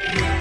Yeah.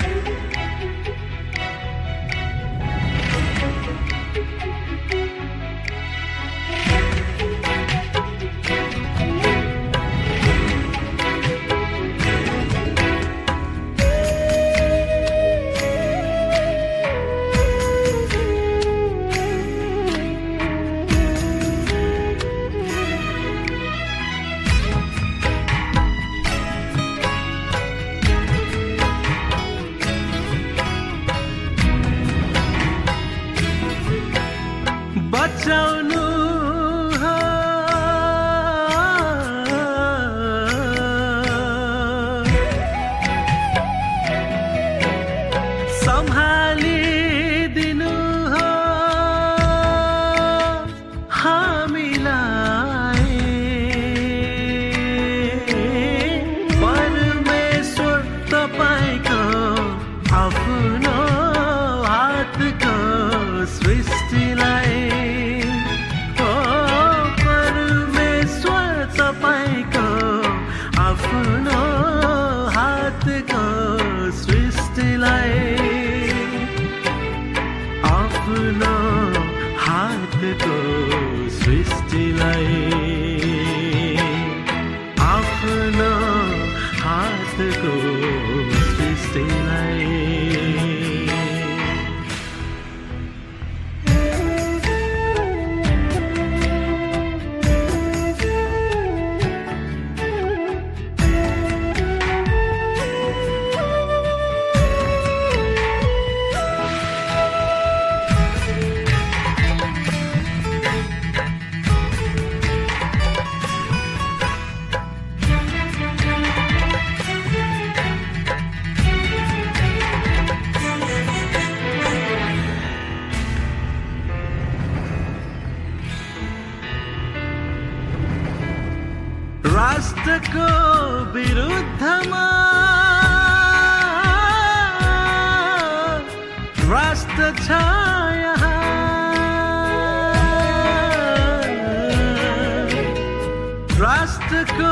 राष्ट्रको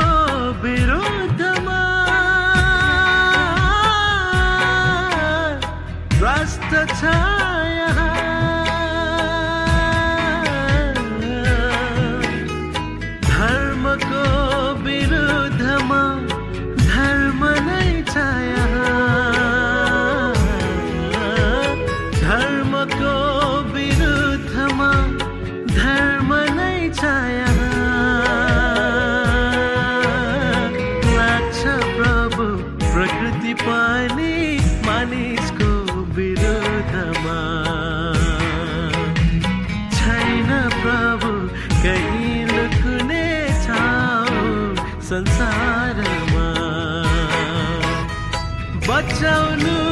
बचाउनु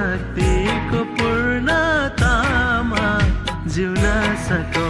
शक्तिको पूर्णतामा जिउन सको।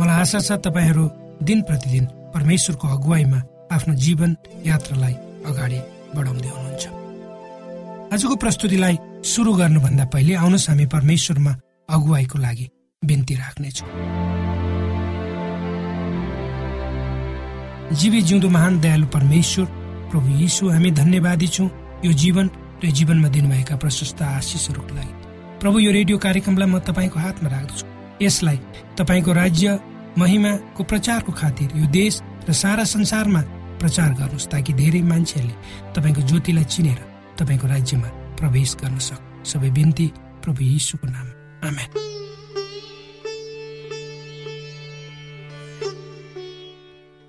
मलाई आशा छ तपाईँहरू दिन प्रतिदिन परमेश्वरको अगुवाईमा आफ्नो जीवन यात्रालाई अगाडि बढाउँदै हुनुहुन्छ। आजको प्रस्तुतिलाई सुरु गर्नुभन्दा पहिले आउनुहोस् हामी परमेश्वरमा अगुवाईको लागि बिन्ती राख्नेछौँ। जीवी जिउँदो महान दयालु परमेश्वर प्रभु यीशु हामी धन्यवादी छौँ। यो जीवन र जीवनमा दिनुभएका प्रशस्त आशिषहरूको लागि। प्रभु यो रेडियो कार्यक्रमलाई म तपाईँको हातमा राख्दछु। यसलाई तपाईँको राज्य महिमाको प्रचारको खातिर यो देश र सारा संसारमा प्रचार गर्नुहोस् ताकि धेरै मान्छेहरूले तपाईँको ज्योतिलाई चिनेर तपाईँको राज्यमा प्रवेश गर्न सक्। सबै बिन्ती प्रभु यीशुको नाम आमेन।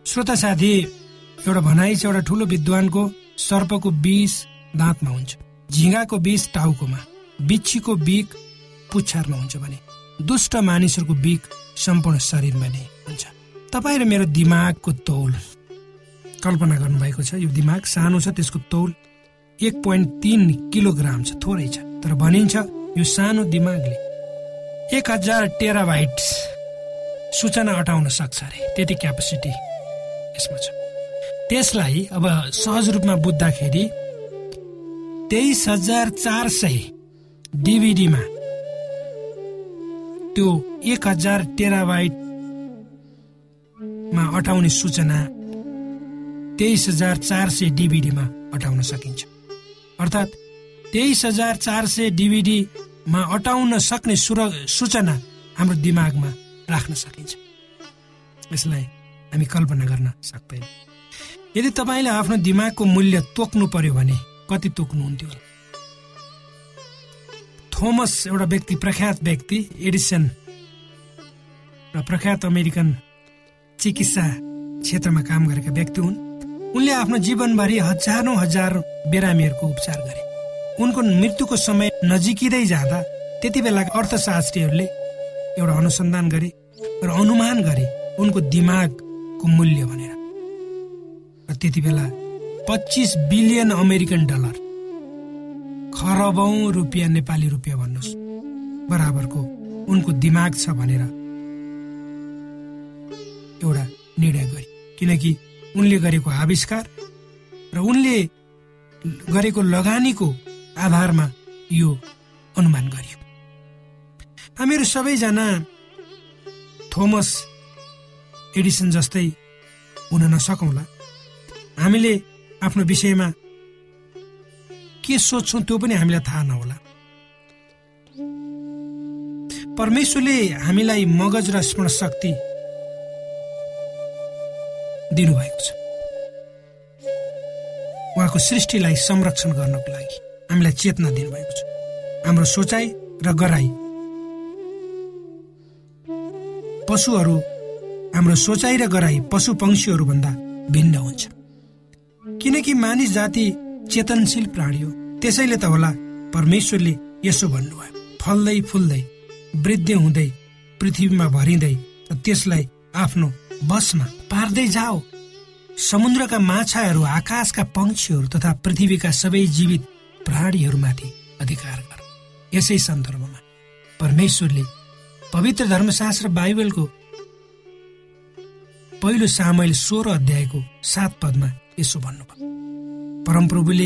श्रोता साथी एउटा भनाइ छ एउटा ठुलो विद्वानको सर्पको विष दाँतमा हुन्छ। झिँगाको विष टाउकोमा बिच्छीको बिक पुच्छारमा हुन्छ भने दुष्ट मानिसहरूको बिक सम्पूर्ण शरीरमा नै हुन्छ। तपाईँ र मेरो दिमागको तौल कल्पना गर्नुभएको छ यो दिमाग सानो छ त्यसको तौल एक पोइन्ट तिन किलोग्राम छ थोरै छ। तर भनिन्छ यो सानो दिमागले एक हजार टेराबाइट सूचना अटाउन सक्छ अरे। त्यति क्यापेसिटी यसमा छ। त्यसलाई अब सहज रूपमा बुझ्दाखेरि तेइस हजार चार सय डिभिडीमा त्यो एक हजार टेराबाइटमा अटाउने सूचना तेइस हजार चार सय डिभिडीमा अटाउन सकिन्छ। अर्थात् तेइस हजार चार सय डिभिडीमा अटाउन सक्ने सुर सूचना हाम्रो दिमागमा राख्न सकिन्छ। यसलाई हामी कल्पना गर्न सक्दैन। यदि तपाईँले आफ्नो दिमागको मूल्य तोक्नु पर्यो भने कति तोक्नुहुन्थ्यो थोमस एउटा व्यक्ति प्रख्यात व्यक्ति एडिसन र प्रख्यात अमेरिकन चिकित्सा क्षेत्रमा काम गरेका व्यक्ति हुन्। उनले आफ्नो जीवनभरि हजारौँ हजार बिरामीहरूको उपचार गरे। उनको मृत्युको समय नजिकिँदै जाँदा त्यति बेला अर्थशास्त्रीहरूले एउटा अनुसन्धान गरे र अनुमान गरे उनको दिमागको मूल्य भनेर। र त्यति बेला पच्चिस बिलियन अमेरिकन डलर खरबौँ रुपियाँ नेपाली रुपियाँ भन्नुहोस्। बराबरको उनको दिमाग छ भनेर। एउटा निर्णय गरे। किनकि उनले गरेको आविष्कार र उनले गरेको लगानीको आधारमा यो अनुमान गरियो। हामीहरू सबैजना थोमस एडिसन जस्तै हुन नसकौँला। हामीले आफ्नो विषयमा के सोध्छौँ त्यो पनि हामीलाई थाहा नहोला। परमेश्वरले हामीलाई मगज र स्मरण शक्ति दिनुभएको छ। उहाँको सृष्टिलाई संरक्षण गर्नको लागि हामीलाई चेतना दिनुभएको छ। हाम्रो सोचाइ र गराई पशुहरू हाम्रो सोचाइ र गराई पशु पंक्षीहरू भन्दा भिन्न हुन्छ। किनकि मानिस जाति चेतनशील प्राणी हो त्यसैले त होला परमेश्वरले यसो भन्नुभयो। फल्दै फुल्दै वृद्धि हुँदै पृथ्वीमा भरिँदै त्यसलाई आफ्नो बसमा पार्दै जाओ। समुद्रका माछाहरू आकाशका पंक्षीहरू तथा पृथ्वीका सबै जीवित प्राणीहरूमाथि अधिकार गर। यसै सन्दर्भमा परमेश्वरले पवित्र धर्मशास्त्र बाइबलको पहिलो सामेल सोह्र अध्यायको सात पदमा यसो भन्नुभयो। परमप्रभुले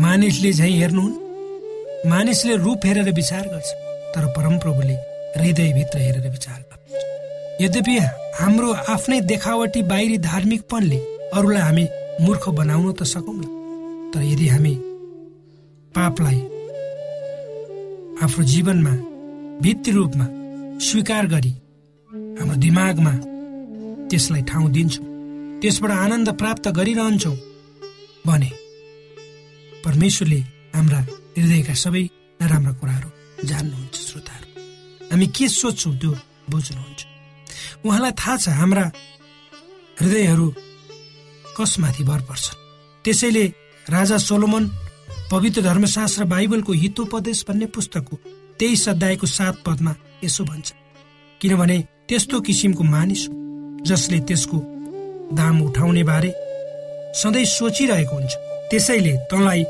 मानिसले झैँ हेर्नुहुन्। मानिसले रूप हेरेर विचार गर्छ तर परमप्रभुले हृदयभित्र हेरेर विचार गर्छ। यद्यपि हाम्रो आफ्नै देखावटी बाहिरी धार्मिकपनले अरूलाई हामी मूर्ख बनाउन त सकौँला तर यदि हामी पापलाई आफ्नो जीवनमा भित्ती रूपमा स्वीकार गरी हाम्रो दिमागमा त्यसलाई ठाउँ दिन्छौँ त्यसबाट आनन्द प्राप्त गरिरहन्छौँ भने परमेश्वरले हाम्रा हृदयका सबै नराम्रा कुराहरू जान्नुहुन्छ श्रोताहरू। हामी के सोध्छौँ त्यो बुझ्नुहुन्छ। उहाँलाई थाहा छ हाम्रा हृदयहरू कसमाथि भर पर्छ त्यसैले राजा सोलोमन पवित्र धर्मशास्त्र बाइबलको हितोपदेश भन्ने पुस्तकको तेइस अध्यायको सात पदमा यसो भन्छ। किनभने त्यस्तो किसिमको मानिस हो जसले त्यसको दाम उठाउने बारे सधैँ सोचिरहेको हुन्छ। त्यसैले तँलाई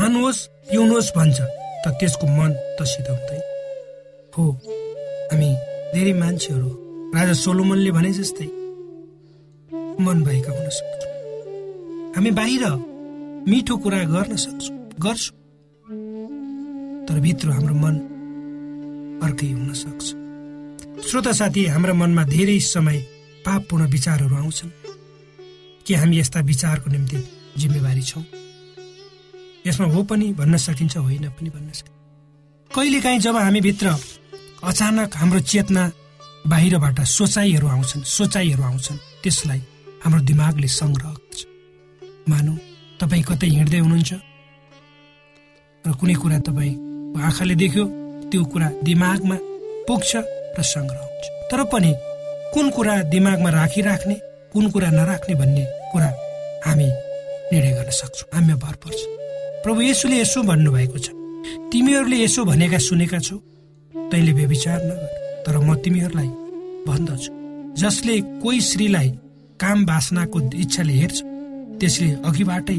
खानुहोस् पिउनुहोस् भन्छ। त त्यसको मन तसित हुँदैन। हो हामी धेरै मान्छेहरू राजा सोलोमनले भने जस्तै मन भएका हुन सक्छौँ। हामी बाहिर मिठो कुरा गर्न सक्छौँ गर्छौँ। तर भित्र हाम्रो मन अर्कै हुन सक्छ। श्रोता साथी हाम्रा मनमा धेरै समय पापपूर्ण विचारहरू आउँछन्। के हामी यस्ता विचारको निम्ति जिम्मेवारी छौँ? यसमा हो पनि भन्न सकिन्छ होइन पनि भन्न सकिन्छ। कहिलेकाहीँ जब हामी भित्र अचानक हाम्रो चेतना बाहिरबाट सोचाइहरू आउँछन् सोचाइहरू आउँछन् त्यसलाई हाम्रो दिमागले सङ्ग्रह गर्छ। मानौ तपाईँ कतै हिँड्दै हुनुहुन्छ? र कुनै कुरा तपाईँ आँखाले देख्यो त्यो कुरा दिमागमा पुग्छ र सङ्ग्रह हुन्छ। तर पनि कुन कुरा दिमागमा राखिराख्ने कुन कुरा नराख्ने भन्ने कुरा हामी निर्णय गर्न सक्छौँ। हामी भर पर्छ प्रभु येसुले यसो भन्नुभएको छ। तिमीहरूले यसो भनेका सुनेका छौ। तैँले व्यविचार नगर तर म तिमीहरूलाई भन्दछु। जसले कोही श्रीलाई काम बासनाको इच्छाले हेर्छ त्यसले अघिबाटै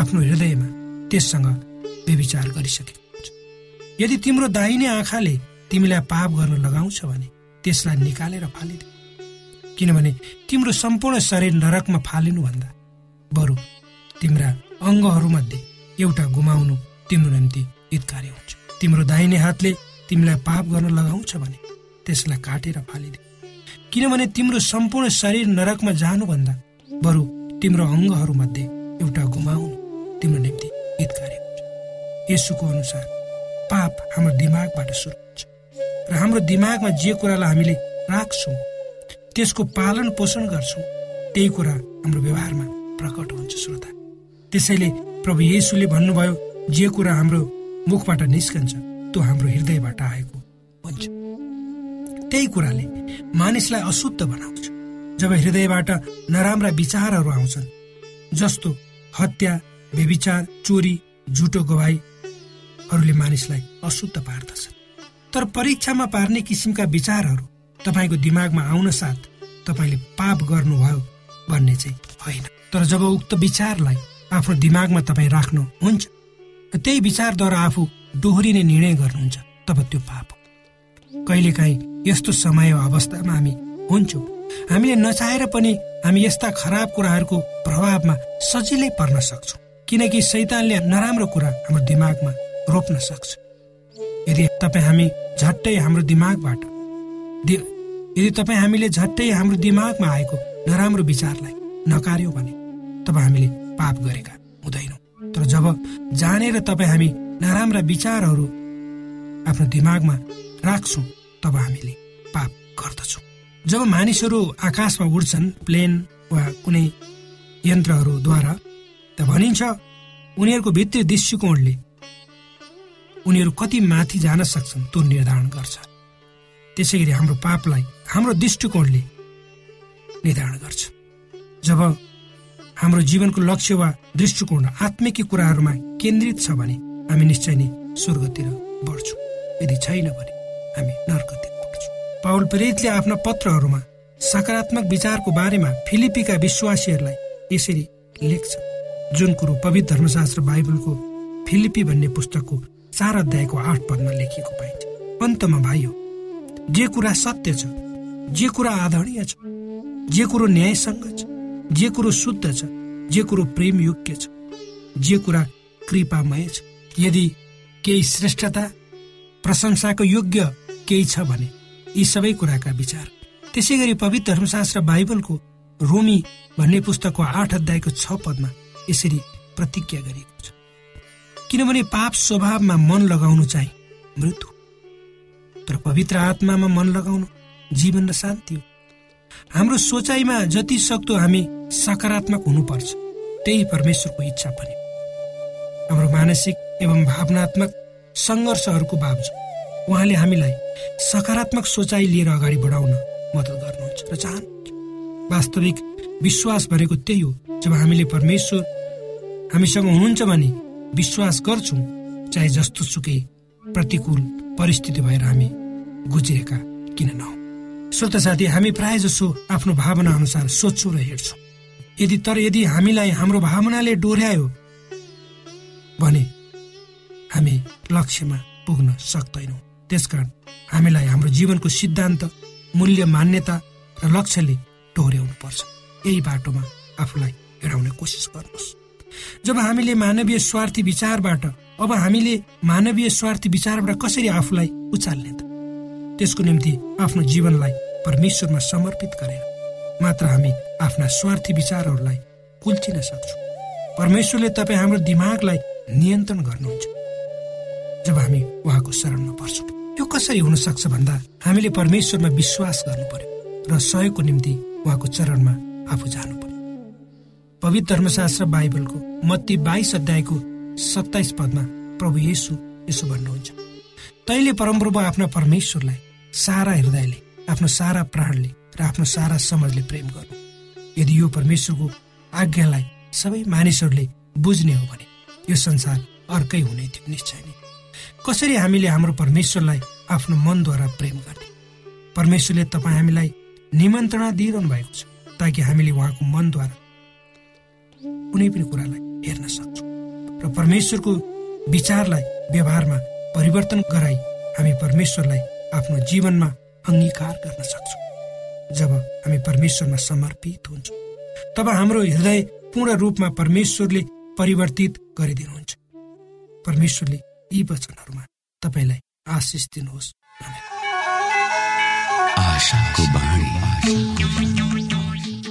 आफ्नो हृदयमा त्यससँग व्यविचार गरिसकेको हुन्छ। यदि तिम्रो दाहिने आँखाले तिमीलाई पाप गर्न लगाउँछ भने त्यसलाई निकालेर फालिदे किनभने तिम्रो सम्पूर्ण शरीर नरकमा फालिनुभन्दा बरु तिम्रा अङ्गहरूमध्ये एउटा गुमाउनु तिम्रो निम्ति हितकारी हुन्छ। तिम्रो दाहिने हातले तिमीलाई पाप गर्न लगाउँछ भने त्यसलाई काटेर फालिदे। किनभने तिम्रो सम्पूर्ण शरीर नरकमा जानुभन्दा बरु तिम्रो अङ्गहरूमध्ये एउटा गुमाउनु तिम्रो निम्ति हितकारी हुन्छ। यसुको अनुसार पाप हाम्रो दिमागबाट सुरु हुन्छ र हाम्रो दिमागमा जे कुरालाई हामीले राख्छौँ त्यसको पालन पोषण गर्छौँ त्यही कुरा हाम्रो व्यवहारमा प्रकट हुन्छ श्रोता। त्यसैले प्रभु येसुले भन्नुभयो जे कुरा हाम्रो मुखबाट निस्कन्छ त्यो हाम्रो हृदयबाट आएको हुन्छ। त्यही कुराले मानिसलाई अशुद्ध बनाउँछ। जब हृदयबाट नराम्रा विचारहरू आउँछन् जस्तो हत्या बेविचार चोरी झुटो गवाईहरूले मानिसलाई अशुद्ध पार्दछ तर परीक्षामा पार्ने किसिमका विचारहरू तपाईँको दिमागमा आउन साथ तपाईँले पाप गर्नुभयो भन्ने चाहिँ होइन। तर जब उक्त विचारलाई आफ्नो दिमागमा तपाईँ राख्नुहुन्छ त्यही विचारद्वारा आफू दोहोरिने निर्णय गर्नुहुन्छ तब त्यो पाप हो। कहिलेकाहीँ यस्तो समय अवस्थामा हामी हुन्छौँ। हामीले नचाहेर पनि हामी यस्ता खराब कुराहरूको प्रभावमा सजिलै पर्न सक्छौँ। किनकि सैतानले नराम्रो कुरा हाम्रो दिमागमा रोप्न सक्छ। यदि तपाईँ हामी झट्टै हाम्रो दिमागबाट यदि तपाईँ हामीले झट्टै हाम्रो दिमागमा आएको नराम्रो विचारलाई नकार्यौँ भने तब हामीले पाप गरेका हुँदैनौँ। तर जब जानेर तपाईँ हामी नराम्रा विचारहरू आफ्नो दिमागमा राख्छौँ तब हामीले पाप गर्दछौँ। जब मानिसहरू आकाशमा उड्छन् प्लेन वा कुनै यन्त्रहरूद्वारा त भनिन्छ उनीहरूको भित्री दृष्टिकोणले उनीहरू कति माथि जान सक्छन् त्यो निर्धारण गर्छ। त्यसै गरी हाम्रो पापलाई हाम्रो दृष्टिकोणले निर्धारण गर्छ। जब हाम्रो जीवनको लक्ष्य वा दृष्टिकोण आत्मिक कुराहरूमा केन्द्रित छ भने हामी निश्चय नै स्वर्गतिर बढ्छौँ। यदि छैन भने हामी नर्कतिर बढ्छौँ पावल प्रेरितले आफ्ना पत्रहरूमा सकारात्मक विचारको बारेमा फिलिपीका विश्वासीहरूलाई यसरी लेख्छ। जुन कुरो पवित्र धर्मशास्त्र बाइबलको फिलिपी भन्ने पुस्तकको चार अध्यायको आठ पदमा लेखिएको पाइन्छ। अन्तमा भाइयो जे कुरा सत्य छ जे कुरा आदरणीय छ जे कुरो न्यायसँग छ जे कुरो शुद्ध छ जे कुरो प्रेम योग्य छ जे कुरा कृपामय छ। यदि केही श्रेष्ठता प्रशंसाको योग्य केही छ भने यी सबै कुराका विचार। त्यसै गरी पवित्र धर्मशास्त्र बाइबलको रोमी भन्ने पुस्तकको आठ अध्यायको छ पदमा यसरी प्रतिज्ञा गरिएको छ। किनभने पाप स्वभावमा मन लगाउनु चाहिँ मृत्यु तर पवित्र आत्मामा मन लगाउनु जीवन र शान्ति हो। हाम्रो सोचाइमा जति सक्दो हामी सकारात्मक हुनुपर्छ त्यही परमेश्वरको इच्छा पनि। हाम्रो मानसिक एवं भावनात्मक सङ्घर्षहरूको बावजुद उहाँले हामीलाई सकारात्मक सोचाइ लिएर अगाडि बढाउन मद्दत गर्नुहुन्छ। र चाहनुहुन्छ वास्तविक विश्वास भनेको त्यही हो जब हामीले परमेश्वर हामीसँग हुनुहुन्छ भने विश्वास गर्छौँ चाहे जस्तो सुकै प्रतिकूल परिस्थिति भएर हामी गुज्रिएका किन नहौँ। श्रोत साथी हामी प्राय जसो आफ्नो भावना अनुसार सोच्छौँ र हेर्छौँ। यदि तर यदि हामीलाई हाम्रो भावनाले डोर्यायो भने हामी लक्ष्यमा पुग्न सक्दैनौँ। त्यसकारण हामीलाई हाम्रो जीवनको सिद्धान्त मूल्य मान्यता र लक्ष्यले डोर्याउनु पर्छ यही बाटोमा आफूलाई हिँडाउने कोसिस गर्नुहोस्। जब हामीले मानवीय स्वार्थी विचारबाट अब हामीले मानवीय स्वार्थी विचारबाट कसरी आफूलाई उचाल्ने त त्यसको निम्ति आफ्नो जीवनलाई परमेश्वरमा समर्पित गरेर मात्र हामी आफ्ना स्वार्थी विचारहरूलाई कुल्चिन सक्छौँ। परमेश्वरले तपाईँ हाम्रो दिमागलाई नियन्त्रण गर्नुहुन्छ। जब हामी उहाँको शरणमा पर्छौँ यो कसरी हुन सक्छ भन्दा हामीले परमेश्वरमा विश्वास गर्नु पर्यो र सहयोगको निम्ति उहाँको चरणमा आफू जानु पर्यो पवित्र धर्मशास्त्र बाइबलको मत्ती बाइस अध्यायको सत्ताइस पदमा प्रभु येसु यसो भन्नुहुन्छ तैले परमप्रभु आफ्ना परमेश्वरलाई सारा हृदयले आफ्नो सारा प्राणले र आफ्नो सारा समाजले प्रेम गर्नु। यदि यो परमेश्वरको आज्ञालाई सबै मानिसहरूले बुझ्ने हो भने यो संसार अर्कै हुने थियो निश्चय नै। कसरी हामीले हाम्रो परमेश्वरलाई आफ्नो मनद्वारा प्रेम गर्ने? परमेश्वरले तपाईँ हामीलाई निमन्त्रणा दिइरहनु भएको छ ताकि हामीले उहाँको मनद्वारा कुनै पनि कुरालाई हेर्न सक्छौँ। र परमेश्वरको विचारलाई व्यवहारमा परिवर्तन गराई हामी परमेश्वरलाई आफ्नो जीवनमा अङ्गीकार गर्न सक्छौँ। जब हामी परमेश्वरमा समर्पित हुन्छौँ तब हाम्रो हृदय पूर्ण रूपमा परमेश्वरले परिवर्तित गरिदिनुहुन्छ। परमेश्वरले यी वचनहरूमा तपाईँलाई आशिष दिनुहोस्।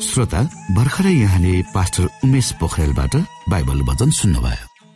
श्रोता भर्खरै यहाँले पास्टर उमेश पोखरेलबाट बाइबल वचन सुन्नुभयो।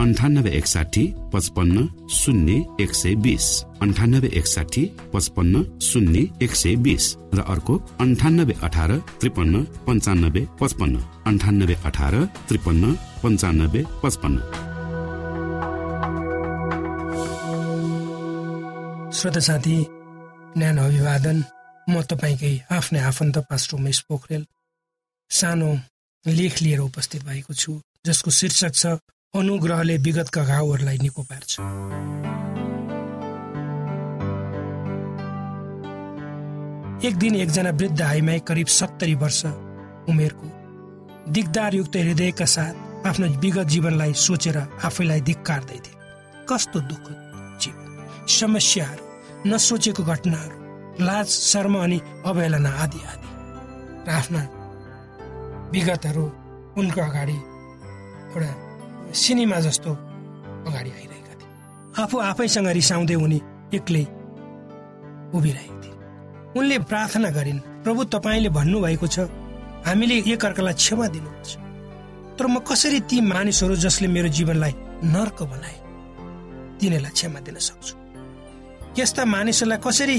अन्ठानब्बे एकसाठी पचपन्न शून्य एक सय बिस। अन्ठानब्बे एकसाठी पचपन्न शून्य एक सय बिस। र अर्को अन्ठानब्बे अठार त्रिपन्न पन्चानब्बे पचपन्न। अन्ठानब्बे अठार त्रिपन्न पन्चानब्बे पचपन्न। श्रोता साथी न्यानो अभिवादन। म तपाईँकै आफ्नै आफन्त पास्टर उमेश पोखरेल। सानो लेख लिएर उपस्थित भएको छु जसको शीर्षक छ अनुग्रहले विगतका घाउहरूलाई निको पार्छ। एक दिन एकजना वृद्ध आइमाई करिब सत्तरी वर्ष उमेरको दिगदारयुक्त हृदयका साथ आफ्नो विगत जीवनलाई सोचेर आफैलाई धिक्कार्दै थिए। कस्तो दुःख जीवन समस्याहरू नसोचेको घटनाहरू लाज शर्म अनि अवहेलना आदि आदि। र आफ्ना विगतहरू उनको अगाडि एउटा सिनेमा जस्तो अगाडि आइरहेका थिए। आफू आफैसँग रिसाउँदै उनी एक्लै उभिरहेको थिए। उनले प्रार्थना गरिन् प्रभु तपाईँले भन्नुभएको छ हामीले एकअर्कालाई क्षमा दिनुपर्छ। तर म कसरी ती मानिसहरू जसले मेरो जीवनलाई नर्क बनाए तिनीहरूलाई क्षमा दिन सक्छु? यस्ता मानिसहरूलाई कसरी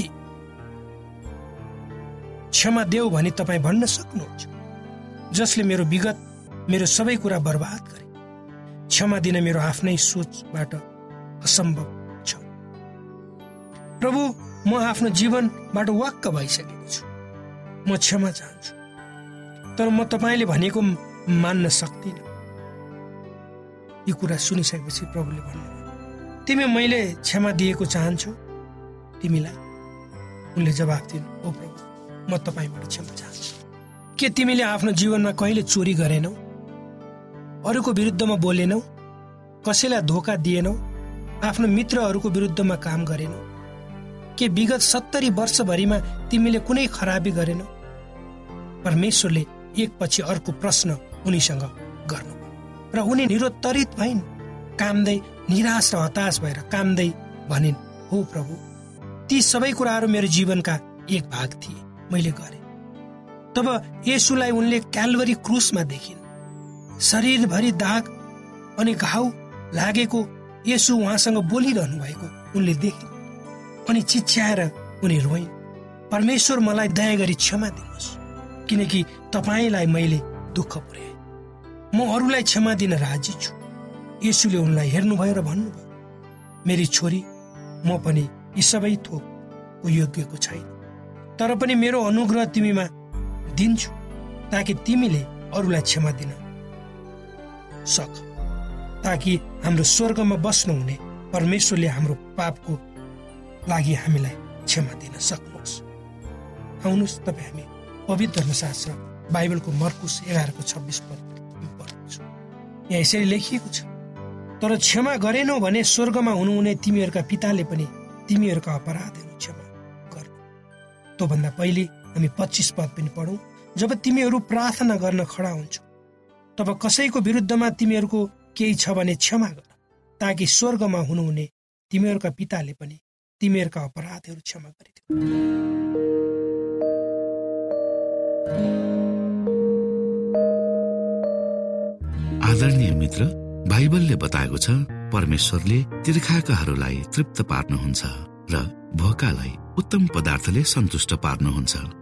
क्षमा देऊ भनी तपाईँ भन्न सक्नुहुन्छ? जसले मेरो विगत मेरो सबै कुरा बर्बाद गरे। क्षमा दिन मेरो आफ्नै सोचबाट असम्भव छ। प्रभु म आफ्नो जीवनबाट वाक्क भइसकेको छु। म क्षमा चाहन्छु। तर म तपाईँले भनेको मान्न सक्दिनँ। यो कुरा सुनिसकेपछि प्रभुले भन्नुभयो तिमी मैले क्षमा दिएको चाहन्छु। तिमीलाई उनले जवाफ दिनु ओ प्रभु म तपाईँबाट क्षमा चाहन्छु। के तिमीले आफ्नो जीवनमा कहिले चोरी गरेनौ? अरूको विरुद्धमा बोलेनौ कसैलाई धोका दिएनौ आफ्नो मित्रहरूको विरुद्धमा काम गरेनौ। के विगत सत्तरी वर्षभरिमा तिमीले कुनै खराबी गरेनौ? परमेश्वरले एकपछि अर्को प्रश्न उनीसँग गर्नु। र उनी निरोत्तरित भइन् कामदै निराश र हताश भएर कामदै भनिन् हो प्रभु ती सबै कुराहरू मेरो जीवनका एक भाग थिए मैले गरे। तब यसुलाई उनले क्यालवरी क्रुसमा देखिन्। शरीरभरि दाग अनि घाउ लागेको यसु उहाँसँग बोलिरहनु भएको उनले देखे अनि चिच्याएर उनी रोइन्। परमेश्वर मलाई दया गरी क्षमा दिनुहोस् किनकि तपाईँलाई मैले दुःख पुर्याएँ म अरूलाई क्षमा दिन राजी छु। यसुले उनलाई हेर्नुभयो र भन्नुभयो मेरी छोरी म पनि यी सबै थोकको योग्यको छैन। तर पनि मेरो अनुग्रह तिमीमा दिन्छु ताकि तिमीले अरूलाई क्षमा दिन सक ताकि हाम्रो स्वर्गमा बस्नुहुने परमेश्वरले हाम्रो पापको लागि हामीलाई क्षमा दिन सक्नुहोस्। आउनुहोस् तपाईँ हामी पवित्र धर्मशास्त्र बाइबलको मर्कुस एघारको छब्बिस पढ्नुहोस् यहाँ यसरी लेखिएको छ तर क्षमा गरेनौ भने स्वर्गमा हुनुहुने तिमीहरूका पिताले पनि तिमीहरूका अपराधहरू क्षमा गर्नु। त्योभन्दा पहिले हामी पच्चिस पद पनि पढौँ। जब तिमीहरू प्रार्थना गर्न खडा हुन्छौ तब कसैको विरुद्धमा तिमीहरूको केही छ भने क्षमा गर ताकि स्वर्गमा हुनुहुने तिमीहरूका पिताले पनि तिमीहरूका अपराधहरू क्षमा गरिदियो आदरणीय मित्र बाइबलले बताएको छ परमेश्वरले तीर्खाकाहरूलाई तृप्त पार्नुहुन्छ र भोकालाई उत्तम पदार्थले सन्तुष्ट पार्नुहुन्छ।